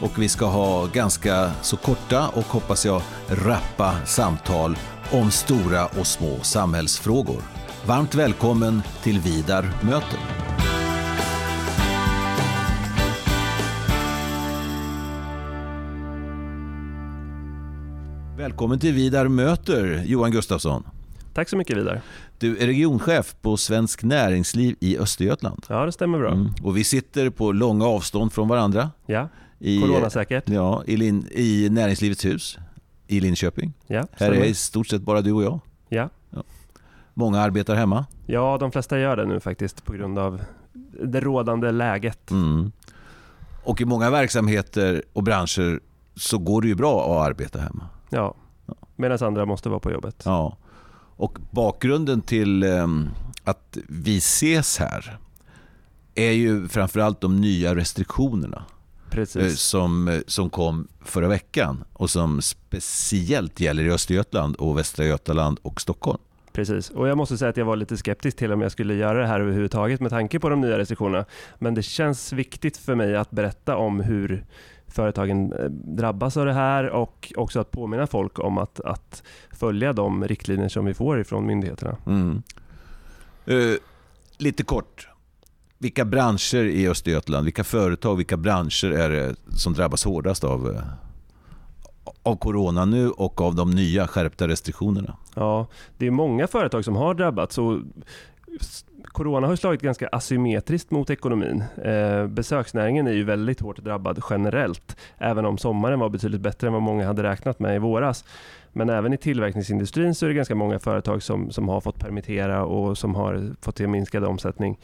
och vi ska ha ganska så korta och hoppas jag rappa samtal om stora och små samhällsfrågor. Varmt välkommen till Vidar möter. Välkommen till Vidar möter, Johan Gustafsson. Tack så mycket Vidar. Du är regionchef på Svensk Näringsliv i Östergötland. Ja, det stämmer bra. Mm. Och vi sitter på långa avstånd från varandra. Ja, i, coronasäkert. Ja, i, Lin, i Näringslivets hus i Linköping. Ja, Här är i stort sett bara du och jag. Ja. ja. Många arbetar hemma. Ja, de flesta gör det nu faktiskt på grund av det rådande läget. Mm. Och i många verksamheter och branscher så går det ju bra att arbeta hemma. Ja, medan andra måste vara på jobbet. Ja. Och bakgrunden till um, att vi ses här är ju framförallt de nya restriktionerna. Precis. Eh, som, eh, som kom förra veckan och som speciellt gäller i Östergötland och Västra Götaland och Stockholm. Precis, och jag måste säga att jag var lite skeptisk till om jag skulle göra det här överhuvudtaget med tanke på de nya restriktionerna. Men det känns viktigt för mig att berätta om hur företagen eh, drabbas av det här och också att påminna folk om att, att följa de riktlinjer som vi får ifrån myndigheterna. Mm. Uh, lite kort, vilka branscher i Östergötland, vilka företag, vilka branscher är det som drabbas hårdast av, eh, av corona nu och av de nya skärpta restriktionerna? Ja, det är många företag som har drabbats. Och corona har slagit ganska asymmetriskt mot ekonomin. Eh, besöksnäringen är ju väldigt hårt drabbad generellt, även om sommaren var betydligt bättre än vad många hade räknat med i våras. Men även i tillverkningsindustrin så är det ganska många företag som, som har fått permittera och som har fått till minskad omsättning.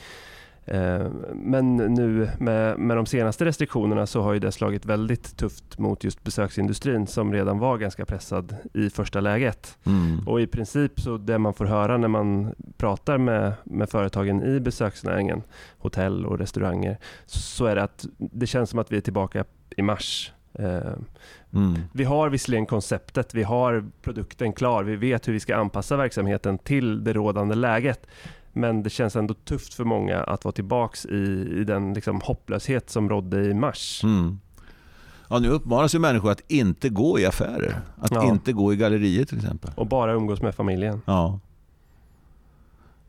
Eh, men nu med, med de senaste restriktionerna så har ju det slagit väldigt tufft mot just besöksindustrin som redan var ganska pressad i första läget. Mm. Och i princip så det man får höra när man pratar med, med företagen i besöksnäringen, hotell och restauranger, så är det att det känns som att vi är tillbaka i mars. Eh, mm. Vi har visserligen konceptet, vi har produkten klar, vi vet hur vi ska anpassa verksamheten till det rådande läget. Men det känns ändå tufft för många att vara tillbaks i, i den liksom hopplöshet som rådde i mars. Mm. Ja, nu uppmanas ju människor att inte gå i affärer. Att ja. inte gå i gallerier till exempel. Och bara umgås med familjen. Ja.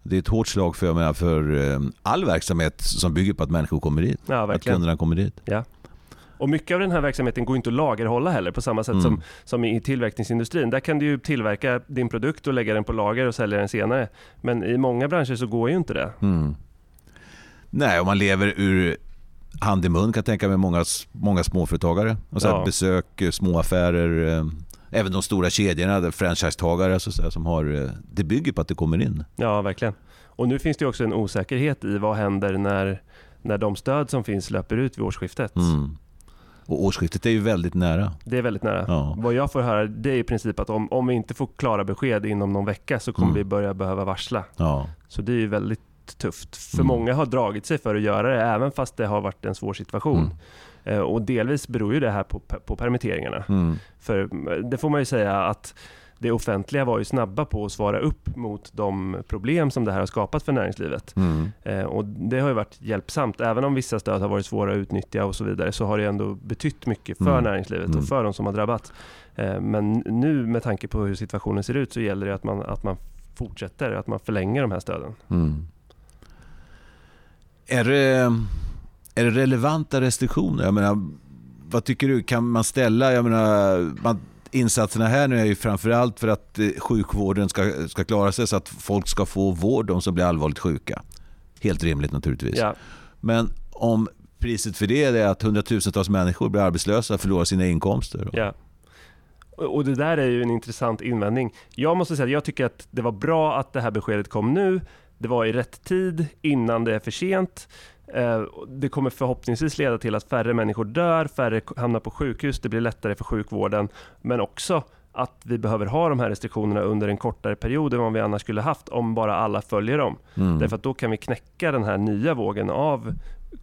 Det är ett hårt slag för, för eh, all verksamhet som bygger på att människor kommer dit. Ja, att kunderna kommer dit. Ja. Och mycket av den här verksamheten går inte att lagerhålla heller på samma sätt mm. som, som i tillverkningsindustrin. Där kan du ju tillverka din produkt och lägga den på lager och sälja den senare. Men i många branscher så går ju inte det. Mm. Nej, om man lever ur hand i mun kan jag tänka mig många, många småföretagare. Och så ja. Besök, eh, småaffärer, eh, även de stora kedjorna, franchisetagare så som har, eh, det bygger på att det kommer in. Ja, verkligen. Och nu finns det också en osäkerhet i vad händer när, när de stöd som finns löper ut vid årsskiftet. Mm. Och årsskiftet är ju väldigt nära. Det är väldigt nära. Ja. Vad jag får höra det är i princip att om, om vi inte får klara besked inom någon vecka så kommer mm. vi börja behöva varsla. Ja. Så det är ju väldigt tufft. För mm. många har dragit sig för att göra det även fast det har varit en svår situation. Mm. Eh, och delvis beror ju det här på, på permitteringarna. Mm. För eh, det får man ju säga att det offentliga var ju snabba på att svara upp mot de problem som det här har skapat för näringslivet. Mm. Eh, och det har ju varit hjälpsamt. Även om vissa stöd har varit svåra att utnyttja och så vidare så har det ändå betytt mycket för mm. näringslivet mm. och för de som har drabbats. Eh, men nu med tanke på hur situationen ser ut så gäller det att man, att man fortsätter, att man förlänger de här stöden. Mm. Är, det, är det relevanta restriktioner? Jag menar, vad tycker du? Kan man ställa, jag menar, man insatserna här nu är ju framförallt för att eh, sjukvården ska, ska klara sig så att folk ska få vård, de som blir allvarligt sjuka. Helt rimligt naturligtvis. Ja. Men om priset för det är att hundratusentals människor blir arbetslösa och förlorar sina inkomster. Ja. Och det där är ju en intressant invändning. Jag måste säga att jag tycker att det var bra att det här beskedet kom nu. Det var i rätt tid, innan det är för sent. Eh, det kommer förhoppningsvis leda till att färre människor dör, färre hamnar på sjukhus, det blir lättare för sjukvården, men också att vi behöver ha de här restriktionerna under en kortare period än vad vi annars skulle haft om bara alla följer dem. Mm. Därför att då kan vi knäcka den här nya vågen av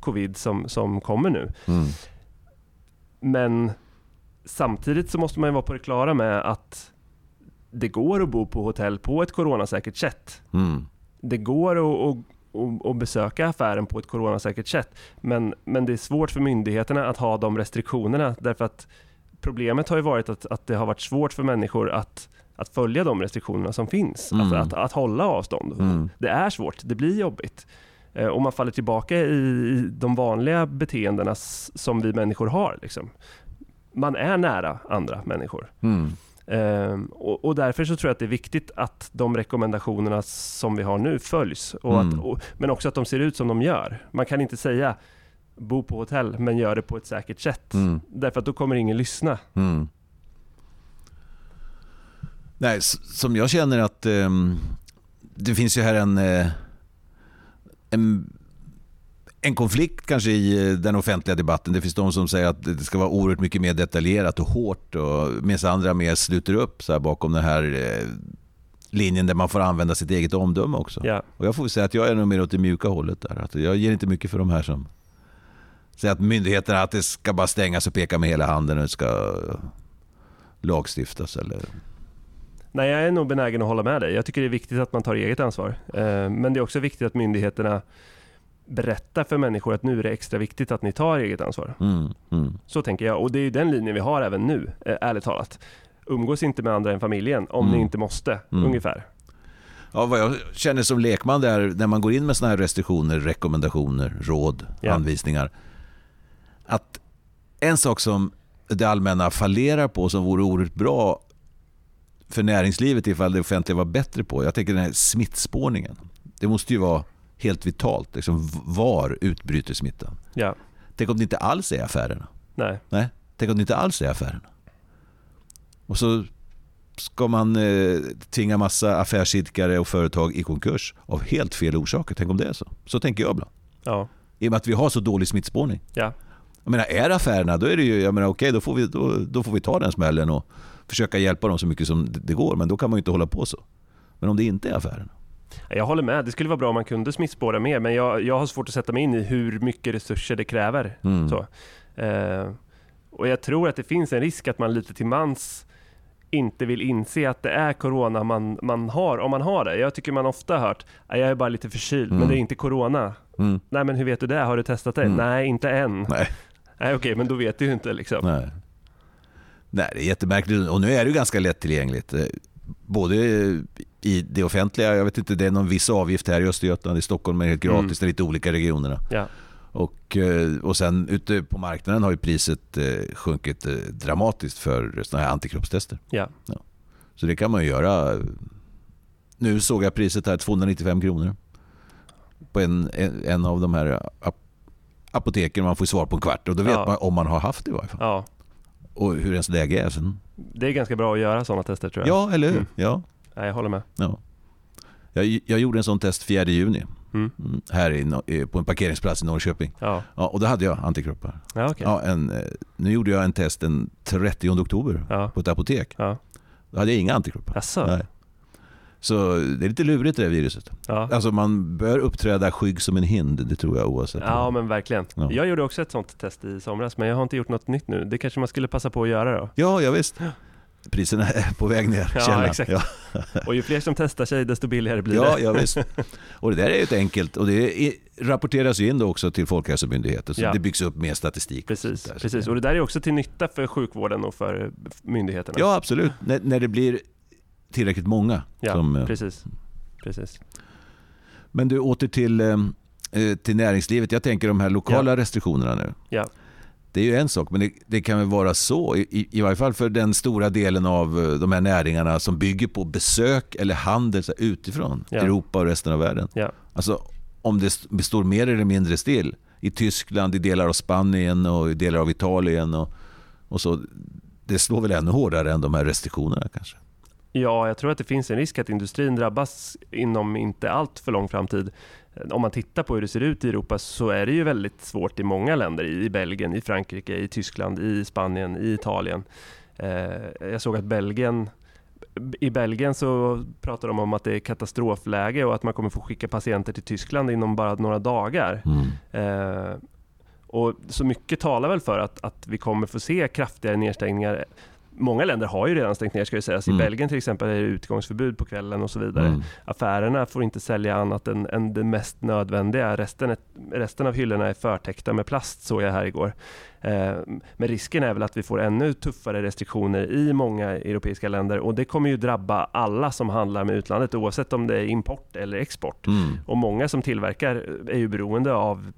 covid som, som kommer nu. Mm. Men samtidigt så måste man ju vara på det klara med att det går att bo på hotell på ett coronasäkert sätt. Mm. Det går att, att, att, besöka affären på ett coronasäkert sätt. Men, men det är svårt för myndigheterna att ha de restriktionerna därför att problemet har ju varit att, att det har varit svårt för människor att, att följa de restriktionerna som finns. Mm. Alltså att, att hålla avstånd. Mm. Det är svårt, det blir jobbigt. Eh, och man faller tillbaka i de vanliga beteendena som vi människor har. Liksom. Man är nära andra människor. Mm. Um, och, och, därför så tror jag att det är viktigt att de rekommendationerna som vi har nu följs. Och mm. att, och, men också att de ser ut som de gör. Man kan inte säga bo på hotell men gör det på ett säkert sätt. Mm. Därför att då kommer ingen lyssna. Mm. Nej, som jag känner att um, det finns ju här en, uh, en en konflikt kanske i eh, den offentliga debatten. Det finns de som säger att det ska vara oerhört mycket mer detaljerat och hårt och medan andra mer sluter upp så bakom den här eh, linjen där man får använda sitt eget omdöme också. Ja. Och jag får säga att jag är nog mer åt det mjuka hållet där. Att jag ger inte mycket för de här som säger att myndigheterna att det ska bara stängas och peka med hela handen och det ska lagstiftas eller Nej, jag är nog benägen att hålla med dig. Jag tycker det är viktigt att man tar eget ansvar. Eh, men det är också viktigt att myndigheterna berätta för människor att nu är det extra viktigt att ni tar eget ansvar. Mm, mm. Så tänker jag och det är den linjen vi har även nu, eh, ärligt talat. Umgås inte med andra än familjen om mm. ni inte måste, mm. ungefär. Ja, vad jag känner som lekman där, när man går in med sådana här restriktioner, rekommendationer, råd, ja. anvisningar. Att en sak som det allmänna fallerar på som vore oerhört bra för näringslivet ifall det offentliga var bättre på. Jag tänker den här smittspårningen. Det måste ju vara helt vitalt. Liksom, var utbryter smittan? Ja. Tänk om det inte alls är affärerna? Nej. Nej. Tänk om det inte alls är affärerna? Och så ska man eh, tvinga massa affärsidkare och företag i konkurs av helt fel orsaker. Tänk om det är så. Så tänker jag ibland. Ja. I och med att vi har så dålig smittspårning. Ja. Jag menar, är affärerna, då är det ju, jag menar, okej, då, får vi, då, då får vi ta den smällen och försöka hjälpa dem så mycket som det går. Men då kan man ju inte hålla på så. Men om det inte är affärerna? Jag håller med, det skulle vara bra om man kunde smittspåra mer, men jag, jag har svårt att sätta mig in i hur mycket resurser det kräver. Mm. Så. Eh, och jag tror att det finns en risk att man lite till mans inte vill inse att det är corona man, man har, om man har det. Jag tycker man ofta har hört, jag är bara lite förkyld, mm. men det är inte corona. Mm. Nej men hur vet du det? Har du testat det? Mm. Nej, inte än. Nej, Nej okej, men då vet du ju inte liksom. Nej. Nej, det är jättemärkligt och nu är det ju ganska lättillgängligt. Eh, både i det offentliga, jag vet inte, det är någon viss avgift här i Östergötland, i Stockholm är det helt gratis, mm. det är lite olika regionerna. Ja. Och, eh, och sen ute på marknaden har ju priset eh, sjunkit eh, dramatiskt för sådana här antikroppstester. Ja. ja. Så det kan man ju göra. Nu såg jag priset här, 295 kronor. På en, en av de här apoteken, man får svar på en kvart och då vet ja. man om man har haft det i varje fall. Ja. Och hur ens läge är sen. Det är ganska bra att göra sådana tester tror jag. Ja, eller hur? Mm. Ja. Nej, jag håller med. Ja. Jag, jag gjorde en sån test 4 juni. Mm. mm. Här i, på en parkeringsplats i Norrköping. Ja. Ja, och då hade jag antikroppar. Ja, okay. ja, en, eh, nu gjorde jag en test den 30 oktober ja. på ett apotek. Ja. Då hade jag inga antikroppar. Asså. Nej. Så det är lite lurigt det här viruset. Ja. Alltså man bör uppträda skygg som en hind, det tror jag oavsett. Ja men verkligen. Ja. Jag gjorde också ett sånt test i somras men jag har inte gjort något nytt nu. Det kanske man skulle passa på att göra då? Ja, ja visst priserna är på väg ner. Ja, exakt. Ja. Och ju fler som testar sig, desto billigare blir det. Ja, ja visst. Och det där är ju ett enkelt, och det rapporteras ju in då också till Folkhälsomyndigheten, så ja. det byggs upp mer statistik. Precis, och precis. och det där är också till nytta för sjukvården och för myndigheterna. Ja, absolut. När, när det blir tillräckligt många. Ja, som, eh, precis. precis. Men du, åter till, eh, eh, till näringslivet. Jag tänker de här lokala ja. restriktionerna nu. Ja. Det är ju en sak, men det, det kan väl vara så, i, i varje fall för den stora delen av eh, de här näringarna som bygger på besök eller handel utifrån, ja. Europa och resten av världen. Ja. Alltså, om det består mer eller mindre still i Tyskland, i delar av Spanien och i delar av Italien och, och så. Det slår väl ännu hårdare än de här restriktionerna kanske? Ja, jag tror att det finns en risk att industrin drabbas inom inte allt för lång framtid. Om man tittar på hur det ser ut i Europa så är det ju väldigt svårt i många länder. I Belgien, i Frankrike, i Tyskland, i Spanien, i Italien. Jag såg att Belgien i Belgien så pratar de om att det är katastrofläge och att man kommer få skicka patienter till Tyskland inom bara några dagar. Mm. Eh, och så mycket talar väl för att, att vi kommer få se kraftigare nedstängningar Många länder har ju redan stängt ner ska jag säga. Mm. I Belgien till exempel är det utgångsförbud på kvällen och så vidare. Mm. Affärerna får inte sälja annat än, än det mest nödvändiga. Resten, resten av hyllorna är förtäckta med plast såg jag här igår. Eh, men risken är väl att vi får ännu tuffare restriktioner i många europeiska länder och det kommer ju drabba alla som handlar med utlandet oavsett om det är import eller export. Mm. Och många som tillverkar är ju beroende av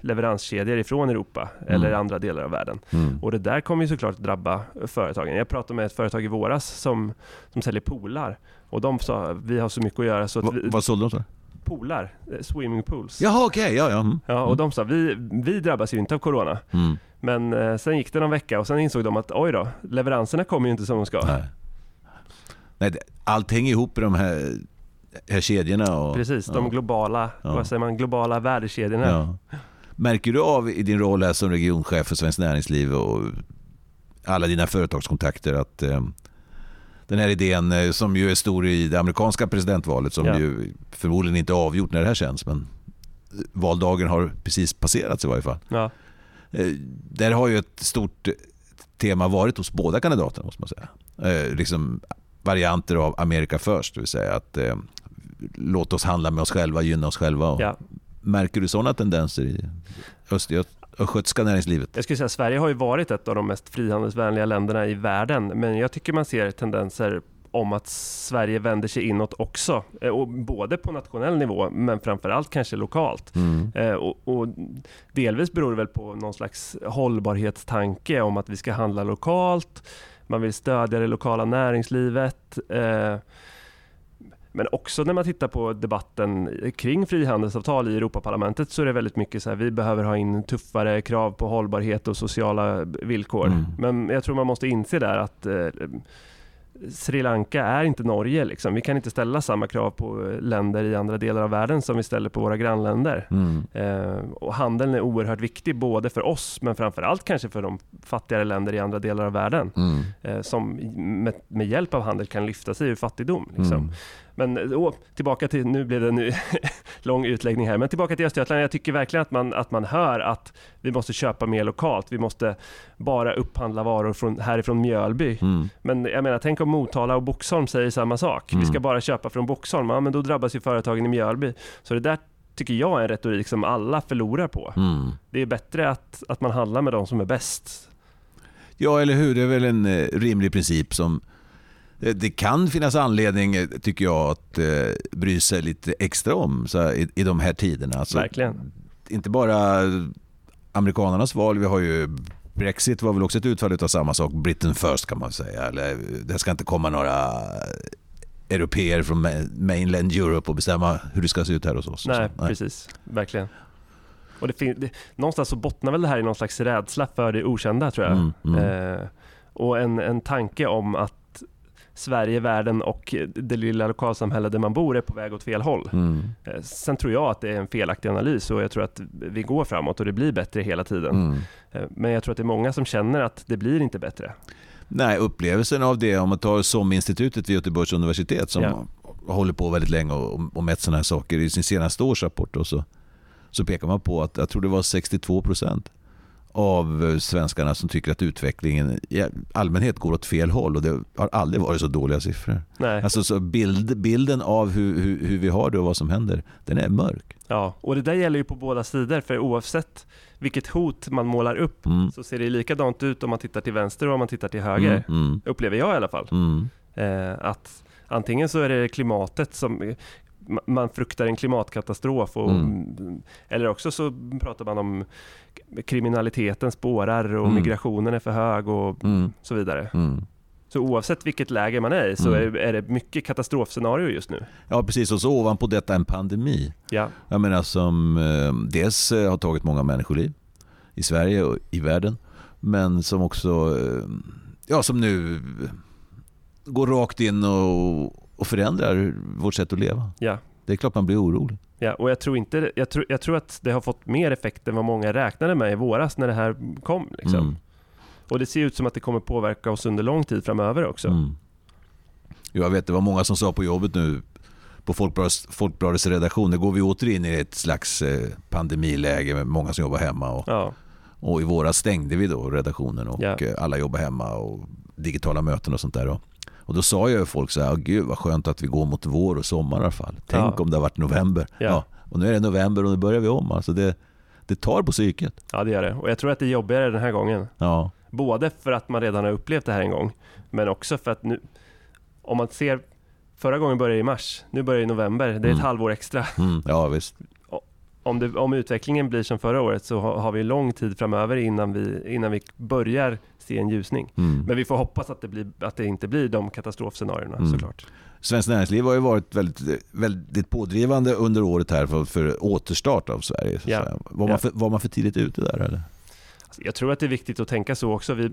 leveranskedjor ifrån Europa mm. eller andra delar av världen. Mm. Och det där kommer ju såklart drabba företagen. Jag pratade med ett företag i våras som, som säljer polar och de sa vi har så mycket att göra så att vi, Vad sålde de? Så? Polar, eh, swimmingpools. Jaha okej, okay, ja ja. Mm. Ja och mm. de sa vi, vi drabbas ju inte av Corona. Mm. Men eh, sen gick det någon vecka och sen insåg de att oj då, leveranserna kommer ju inte som de ska. Nej. Nej, allt hänger ihop i de här, här kedjorna. Och, Precis, de globala, ja. vad säger man, globala värdekedjorna. Ja. Märker du av i din roll här som regionchef för Svenskt Näringsliv och alla dina företagskontakter att eh, den här idén eh, som ju är stor i det amerikanska presidentvalet som ja. ju förmodligen inte är avgjort när det här känns men valdagen har precis passerats i varje fall. Ja. Eh, där har ju ett stort tema varit hos båda kandidaterna måste man säga. Eh, liksom varianter av Amerika först, det vill säga att eh, låt oss handla med oss själva, gynna oss själva. Ja. Märker du sådana tendenser i östgötska näringslivet? Jag skulle säga att Sverige har ju varit ett av de mest frihandelsvänliga länderna i världen, men jag tycker man ser tendenser om att Sverige vänder sig inåt också. Eh, och både på nationell nivå men framförallt kanske lokalt. Mm. Eh, och, och, delvis beror det väl på någon slags hållbarhetstanke om att vi ska handla lokalt. Man vill stödja det lokala näringslivet. Eh, men också när man tittar på debatten kring frihandelsavtal i Europaparlamentet så är det väldigt mycket så här, vi behöver ha in tuffare krav på hållbarhet och sociala villkor. Mm. Men jag tror man måste inse där att eh, Sri Lanka är inte Norge. Liksom. Vi kan inte ställa samma krav på länder i andra delar av världen som vi ställer på våra grannländer. Mm. Eh, och handeln är oerhört viktig både för oss men framförallt kanske för de fattigare länder i andra delar av världen mm. eh, som med, med, hjälp av handel kan lyfta sig ur fattigdom. Liksom. Mm. Men åh, tillbaka till, nu blev det en lång utläggning här, men tillbaka till Östergötland. Jag tycker verkligen att man, att man hör att vi måste köpa mer lokalt. Vi måste bara upphandla varor från, härifrån Mjölby. Mm. Men jag menar, tänk om Motala och Boxholm säger samma sak. Mm. Vi ska bara köpa från Boxholm. Ja, men då drabbas ju företagen i Mjölby. Så det där tycker jag är en retorik som alla förlorar på. Mm. Det är bättre att, att man handlar med de som är bäst. Ja, eller hur? Det är väl en eh, rimlig princip som det kan finnas anledning, eh, tycker jag, att eh, bry sig lite extra om så här, i, i de här tiderna. Alltså, Verkligen. Inte bara amerikanernas val, vi har ju Brexit var väl också ett utfall av samma sak. Britain first kan man säga. Eller, det ska inte komma några europeer från mainland Europe och bestämma hur det ska se ut här hos oss. Nej, Nej. precis. Verkligen. Och det det, någonstans så bottnar väl det här i någon slags rädsla för det okända tror jag. Mm, mm. Eh, och en, en tanke om att Sverige, världen och det lilla lokalsamhälle där man bor är på väg åt fel håll. Mm. Eh, sen tror jag att det är en felaktig analys och jag tror att vi går framåt och det blir bättre hela tiden. Mm. Eh, men jag tror att det är många som känner att det blir inte bättre. Nej, upplevelsen av det, om man tar SOM-institutet vid Göteborgs universitet som ja. håller på väldigt länge och, och mätt sådana här saker i sin senaste årsrapport så, så pekar man på att jag tror det var 62 procent av svenskarna som tycker att utvecklingen i allmänhet går åt fel håll och det har aldrig varit så dåliga siffror. Nej. Alltså så bild, bilden av hur, hur, hur, vi har det och vad som händer, den är mörk. Ja, och det där gäller ju på båda sidor för oavsett vilket hot man målar upp mm. så ser det likadant ut om man tittar till vänster och om man tittar till höger. Mm, mm. Upplever jag i alla fall. Mm. Eh, att antingen så är det klimatet som man fruktar en klimatkatastrof. Och, mm. Eller också så pratar man om kriminaliteten spårar och mm. migrationen är för hög och mm. så vidare. Mm. Så oavsett vilket läge man är i så mm. är, är, det mycket katastrofscenario just nu. Ja precis och så ovanpå detta en pandemi. Ja. Jag menar som eh, dels eh, har tagit många människoliv i Sverige och i världen. Men som också, eh, ja som nu går rakt in och och förändrar vårt sätt att leva. Ja. Det är klart man blir orolig. Ja, och jag tror, inte, jag, tror, jag tror att det har fått mer effekt än vad många räknade med i våras när det här kom. Liksom. Mm. Och det ser ut som att det kommer påverka oss under lång tid framöver också. Mm. Jag vet, det var många som sa på jobbet nu på Folkbladets, Folkbladets redaktion, nu går vi åter in i ett slags eh, pandemiläge med många som jobbar hemma. Och, Ja, och i våras stängde vi då redaktionen och Ja. eh, alla jobbar hemma och digitala möten och sånt där. Då. Och då sa ju folk så här, "Åh, gud vad skönt att vi går mot vår och sommar i alla fall. Tänk Ja. om det har varit november. Ja. Och nu är det november och nu börjar vi om. Alltså det, det tar på psyket. ja, det gör det. Och jag tror att det är jobbigare den här gången. Ja. Både för att man redan har upplevt det här en gång, men också för att nu, om man ser, förra gången började i mars, nu börjar i november, det är ett Mm. halvår extra. Mm, ja visst. Om, det, om utvecklingen blir som förra året så har, har vi lång tid framöver innan vi, innan vi börjar se en ljusning. Mm. Men vi får hoppas att det, blir, att det inte blir de katastrofscenarierna Mm. såklart. Svenskt Näringsliv har ju varit väldigt, väldigt pådrivande under året här för, för återstart av Sverige. Så säga. Var, man för, var man för tidigt ute där eller? Alltså, Jag tror att det är viktigt att tänka så också. Vi,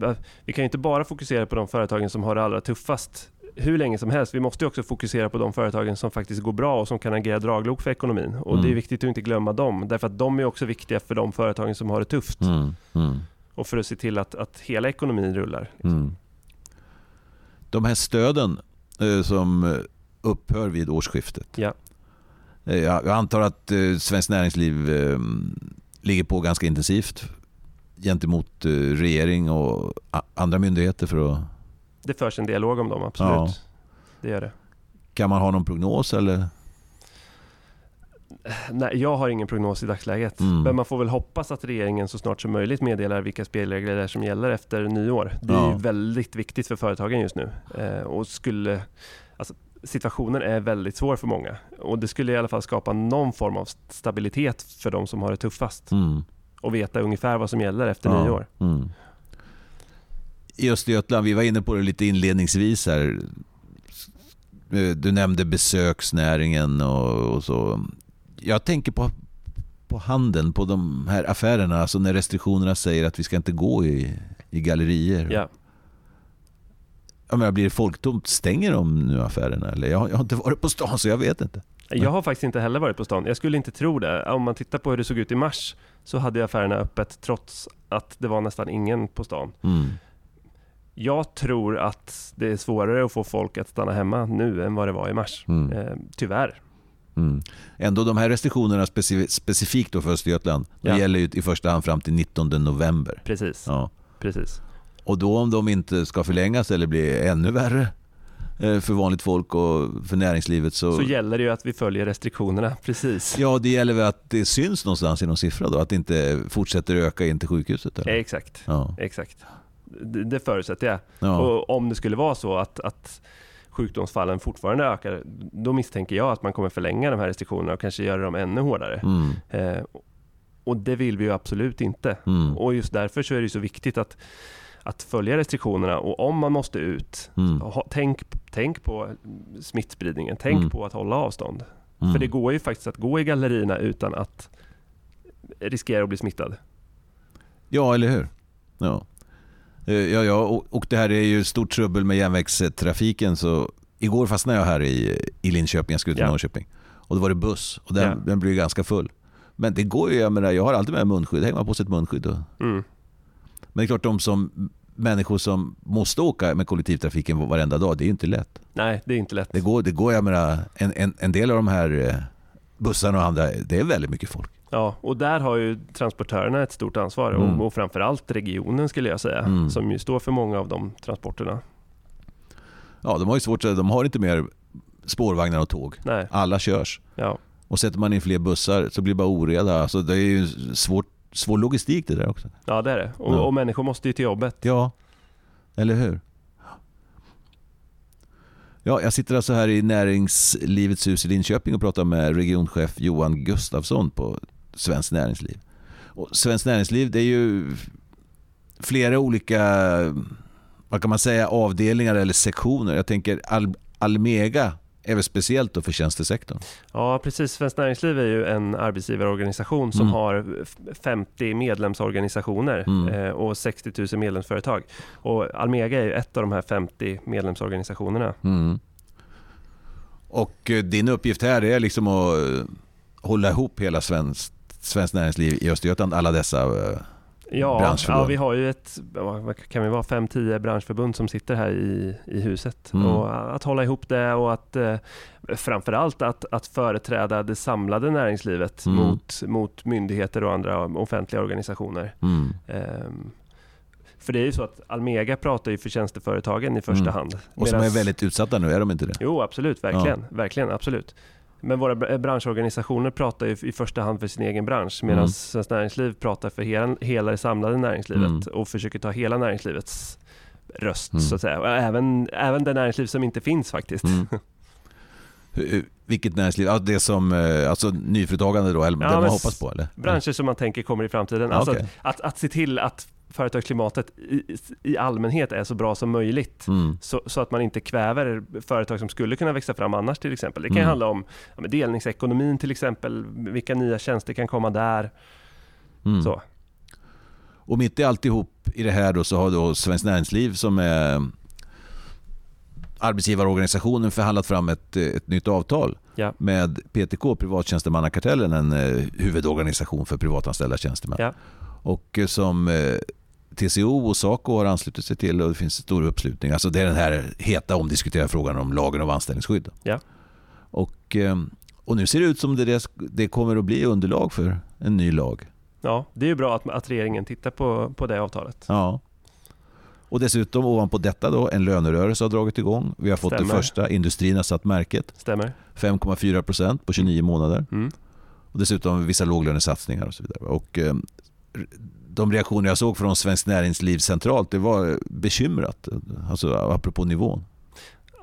vi kan ju inte bara fokusera på de företagen som har det allra tuffast hur länge som helst. Vi måste också fokusera på de företagen som faktiskt går bra och som kan agera draglok för ekonomin. Och Mm. det är viktigt att inte glömma dem, därför att de är också viktiga för de företagen som har det tufft. Mm. Mm. Och för att se till att, att hela ekonomin rullar. Mm. De här stöden eh, som eh, upphör vid årsskiftet. Ja. Eh, jag, antar att eh, Svenskt Näringsliv eh, ligger på ganska intensivt gentemot eh, regering och andra myndigheter för att... Det förs en dialog om dem, absolut. Ja. Det gör det. Kan man ha någon prognos eller? Nej, jag har ingen prognos i dagsläget. Mm. Men man får väl hoppas att regeringen så snart som möjligt meddelar vilka spelregler det är som gäller efter nyår. Det är Ja. ju väldigt viktigt för företagen just nu. Eh, och skulle, alltså, situationen är väldigt svår för många. Och det skulle i alla fall skapa någon form av stabilitet för de som har det tuffast. Mm. Och veta ungefär vad som gäller efter Ja. nyår. Mm. I Östergötland, vi var inne på det lite inledningsvis här. Eh, Du nämnde besöksnäringen och så. Jag tänker på, på handeln, på de här affärerna, alltså när restriktionerna säger att vi ska inte gå i, i gallerier. Ja. Jag menar, blir det folktomt, stänger de nu affärerna? Eller? Jag, har- jag har inte varit på stan så jag vet inte. Jag har faktiskt inte heller varit på stan. Jag skulle inte tro det. Om man tittar på hur det såg ut i mars så hade affärerna öppet trots att det var nästan ingen på stan. Mm. Jag tror att det är svårare att få folk att stanna hemma nu än vad det var i mars. Mm. Eh, tyvärr. Mm. Ändå de här restriktionerna specif- specifikt då för Östergötland, de Ja. gäller ju i första hand fram till 19 november. Precis. Ja. Precis. Och då om de inte ska förlängas eller bli ännu värre eh, för vanligt folk och för näringslivet så... Så gäller det ju att vi följer restriktionerna. Precis. Ja, det gäller väl att det syns någonstans i någon siffra då, att det inte fortsätter öka in till sjukhuset? Eller? Exakt. Ja. Exakt. Det, det förutsätter jag. Ja. Och om det skulle vara så att, att sjukdomsfallen fortfarande ökar, då misstänker jag att man kommer förlänga de här restriktionerna och kanske göra dem ännu hårdare. Mm. Eh, och det vill vi ju absolut inte. Mm. Och just därför så är det så viktigt att, att följa restriktionerna och om man måste ut, Mm. ha, tänk, tänk på smittspridningen, tänk Mm. på att hålla avstånd. Mm. För det går ju faktiskt att gå i gallerierna utan att riskera att bli smittad. Ja, eller hur? Ja. Eh, Ja, ja, och, och det här är ju stort trubbel med järnvägstrafiken. Så igår fastnade jag här i, i Linköping, jag skulle till Ja. Norrköping. Och då var det buss och den, Ja. den ju ganska full. Men det går ju, jag menar, jag har alltid med munskydd, hänger man på sig ett munskydd. Och, Mm. men det är klart, de som, människor som måste åka med kollektivtrafiken varenda dag, det är ju inte lätt. Nej, det är inte lätt. Det går, det går jag menar, en, en, en del av de här eh, bussarna och andra, det är väldigt mycket folk. Ja, och där har ju transportörerna ett stort ansvar Mm. och, och framförallt regionen skulle jag säga, Mm. som ju står för många av de transporterna. Ja, de har ju svårt, de har inte mer spårvagnar och tåg. Nej, Alla körs. ja. Och sätter man in fler bussar så blir det bara oreda. Alltså det är ju svårt, svår logistik det där också. ja, det är det. Och, Ja. och människor måste ju till jobbet. Ja, eller hur? Ja, jag sitter alltså här i Näringslivets hus i Linköping och pratar med regionchef Johan Gustafsson på Svenskt Näringsliv. Och Svenskt Näringsliv det är ju flera olika vad kan man säga, avdelningar eller sektioner. Jag tänker Al- Almega är väl speciellt då för tjänstesektorn? Ja, precis. Svenskt Näringsliv är ju en arbetsgivarorganisation som Mm. har f- 50 medlemsorganisationer Mm. eh, och 60 000 medlemsföretag. Och Almega är ju ett av de här 50 medlemsorganisationerna. Mm. Och eh, din uppgift här är liksom att, hålla ihop hela svenskt, svenskt näringsliv i Östergötland, alla dessa eh, Ja, ja, vi har ju ett, kan vi vara, 5-10 branschförbund som sitter här i, i huset. Mm. Och att hålla ihop det och att eh, framförallt att, att företräda det samlade näringslivet mm. mot, mot myndigheter och andra offentliga organisationer. Mm. Um, för det är ju så att Almega pratar ju för tjänsteföretagen i första mm. hand. Och som är väldigt utsatta nu, är de inte det? Jo, absolut, verkligen. Ja. verkligen absolut. Men våra branschorganisationer pratar ju i första hand för sin egen bransch medan mm. Svenskt Näringsliv pratar för hela, hela det samlade näringslivet mm. och försöker ta hela näringslivets röst mm. så att säga. Även, även det näringsliv som inte finns faktiskt. Mm. Vilket näringsliv? det som, eh, alltså nyföretagande då, eller ja, det man hoppas på? Eller? Branscher som man tänker kommer i framtiden. Alltså okay. att, att, att se till att företagsklimatet i, i allmänhet är så bra som möjligt. Mm. Så, så, att man inte kväver företag som skulle kunna växa fram annars till exempel. Det kan mm. handla om ja, delningsekonomin till exempel, vilka nya tjänster kan komma där. Mm. Så. Och mitt i alltihop i det här då så har då Svenskt Näringsliv som är arbetsgivarorganisationen förhandlat fram ett, ett nytt avtal ja. med PTK, Privattjänstemannakartellen, en eh, huvudorganisation för privatanställda tjänstemän. Ja. Och eh, som eh, TCO och Saco har anslutit sig till och det finns stor uppslutning. Alltså det är den här heta omdiskuterade frågan om lagen om anställningsskydd. Ja. Och, eh, och nu ser det ut som det, det kommer att bli underlag för en ny lag. Ja, det är ju bra att, att regeringen tittar på, på det avtalet. Ja. Och dessutom ovanpå detta då, en lönerörelse har dragit igång. Vi har fått Stämmer. det första, industrin har satt märket. Stämmer. 5,4 procent på 29 månader. Mm. Och dessutom vissa låglönesatsningar och så vidare. Och, de reaktioner jag såg från Svenskt Näringsliv centralt, det var bekymrat. Alltså apropå nivån.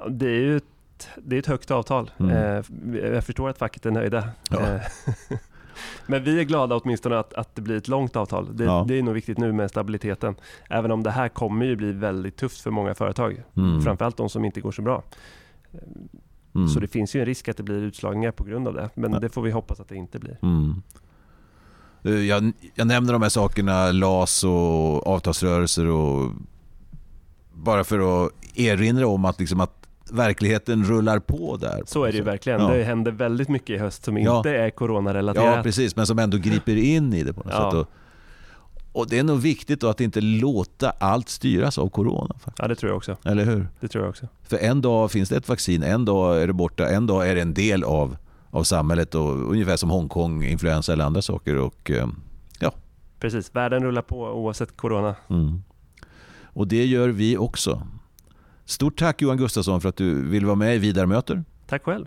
Det är ju ett, det är ett högt avtal. Mm. Eh, jag förstår att facket är nöjda. Ja. Eh, men vi är glada åtminstone att, att det blir ett långt avtal. Det, ja. det, är nog viktigt nu med stabiliteten. Även om det här kommer ju bli väldigt tufft för många företag. Mm. Framförallt de som inte går så bra. Mm. Så det finns ju en risk att det blir utslagningar på grund av det. Men ja. det får vi hoppas att det inte blir. Mm. Eh, jag, jag nämner de här sakerna, LAS och avtalsrörelser och bara för att erinra om att, liksom att verkligheten rullar på där. Så är det ju verkligen. Ja. Det händer väldigt mycket i höst som ja. inte är coronarelaterat. Ja, precis, men som ändå griper in i det på något ja. sätt. Och, och det är nog viktigt att inte låta allt styras av corona. Faktiskt. Ja, det tror jag också. Eller hur? Det tror jag också. För en dag finns det ett vaccin, en dag är det borta, en dag är det en del av av samhället och ungefär som Hongkong, influensa eller andra saker. Och, eh, ja. Precis, världen rullar på oavsett corona. Mm. Och det gör vi också. Stort tack Johan Gustafsson för att du vill vara med i Vidar möter. Tack själv.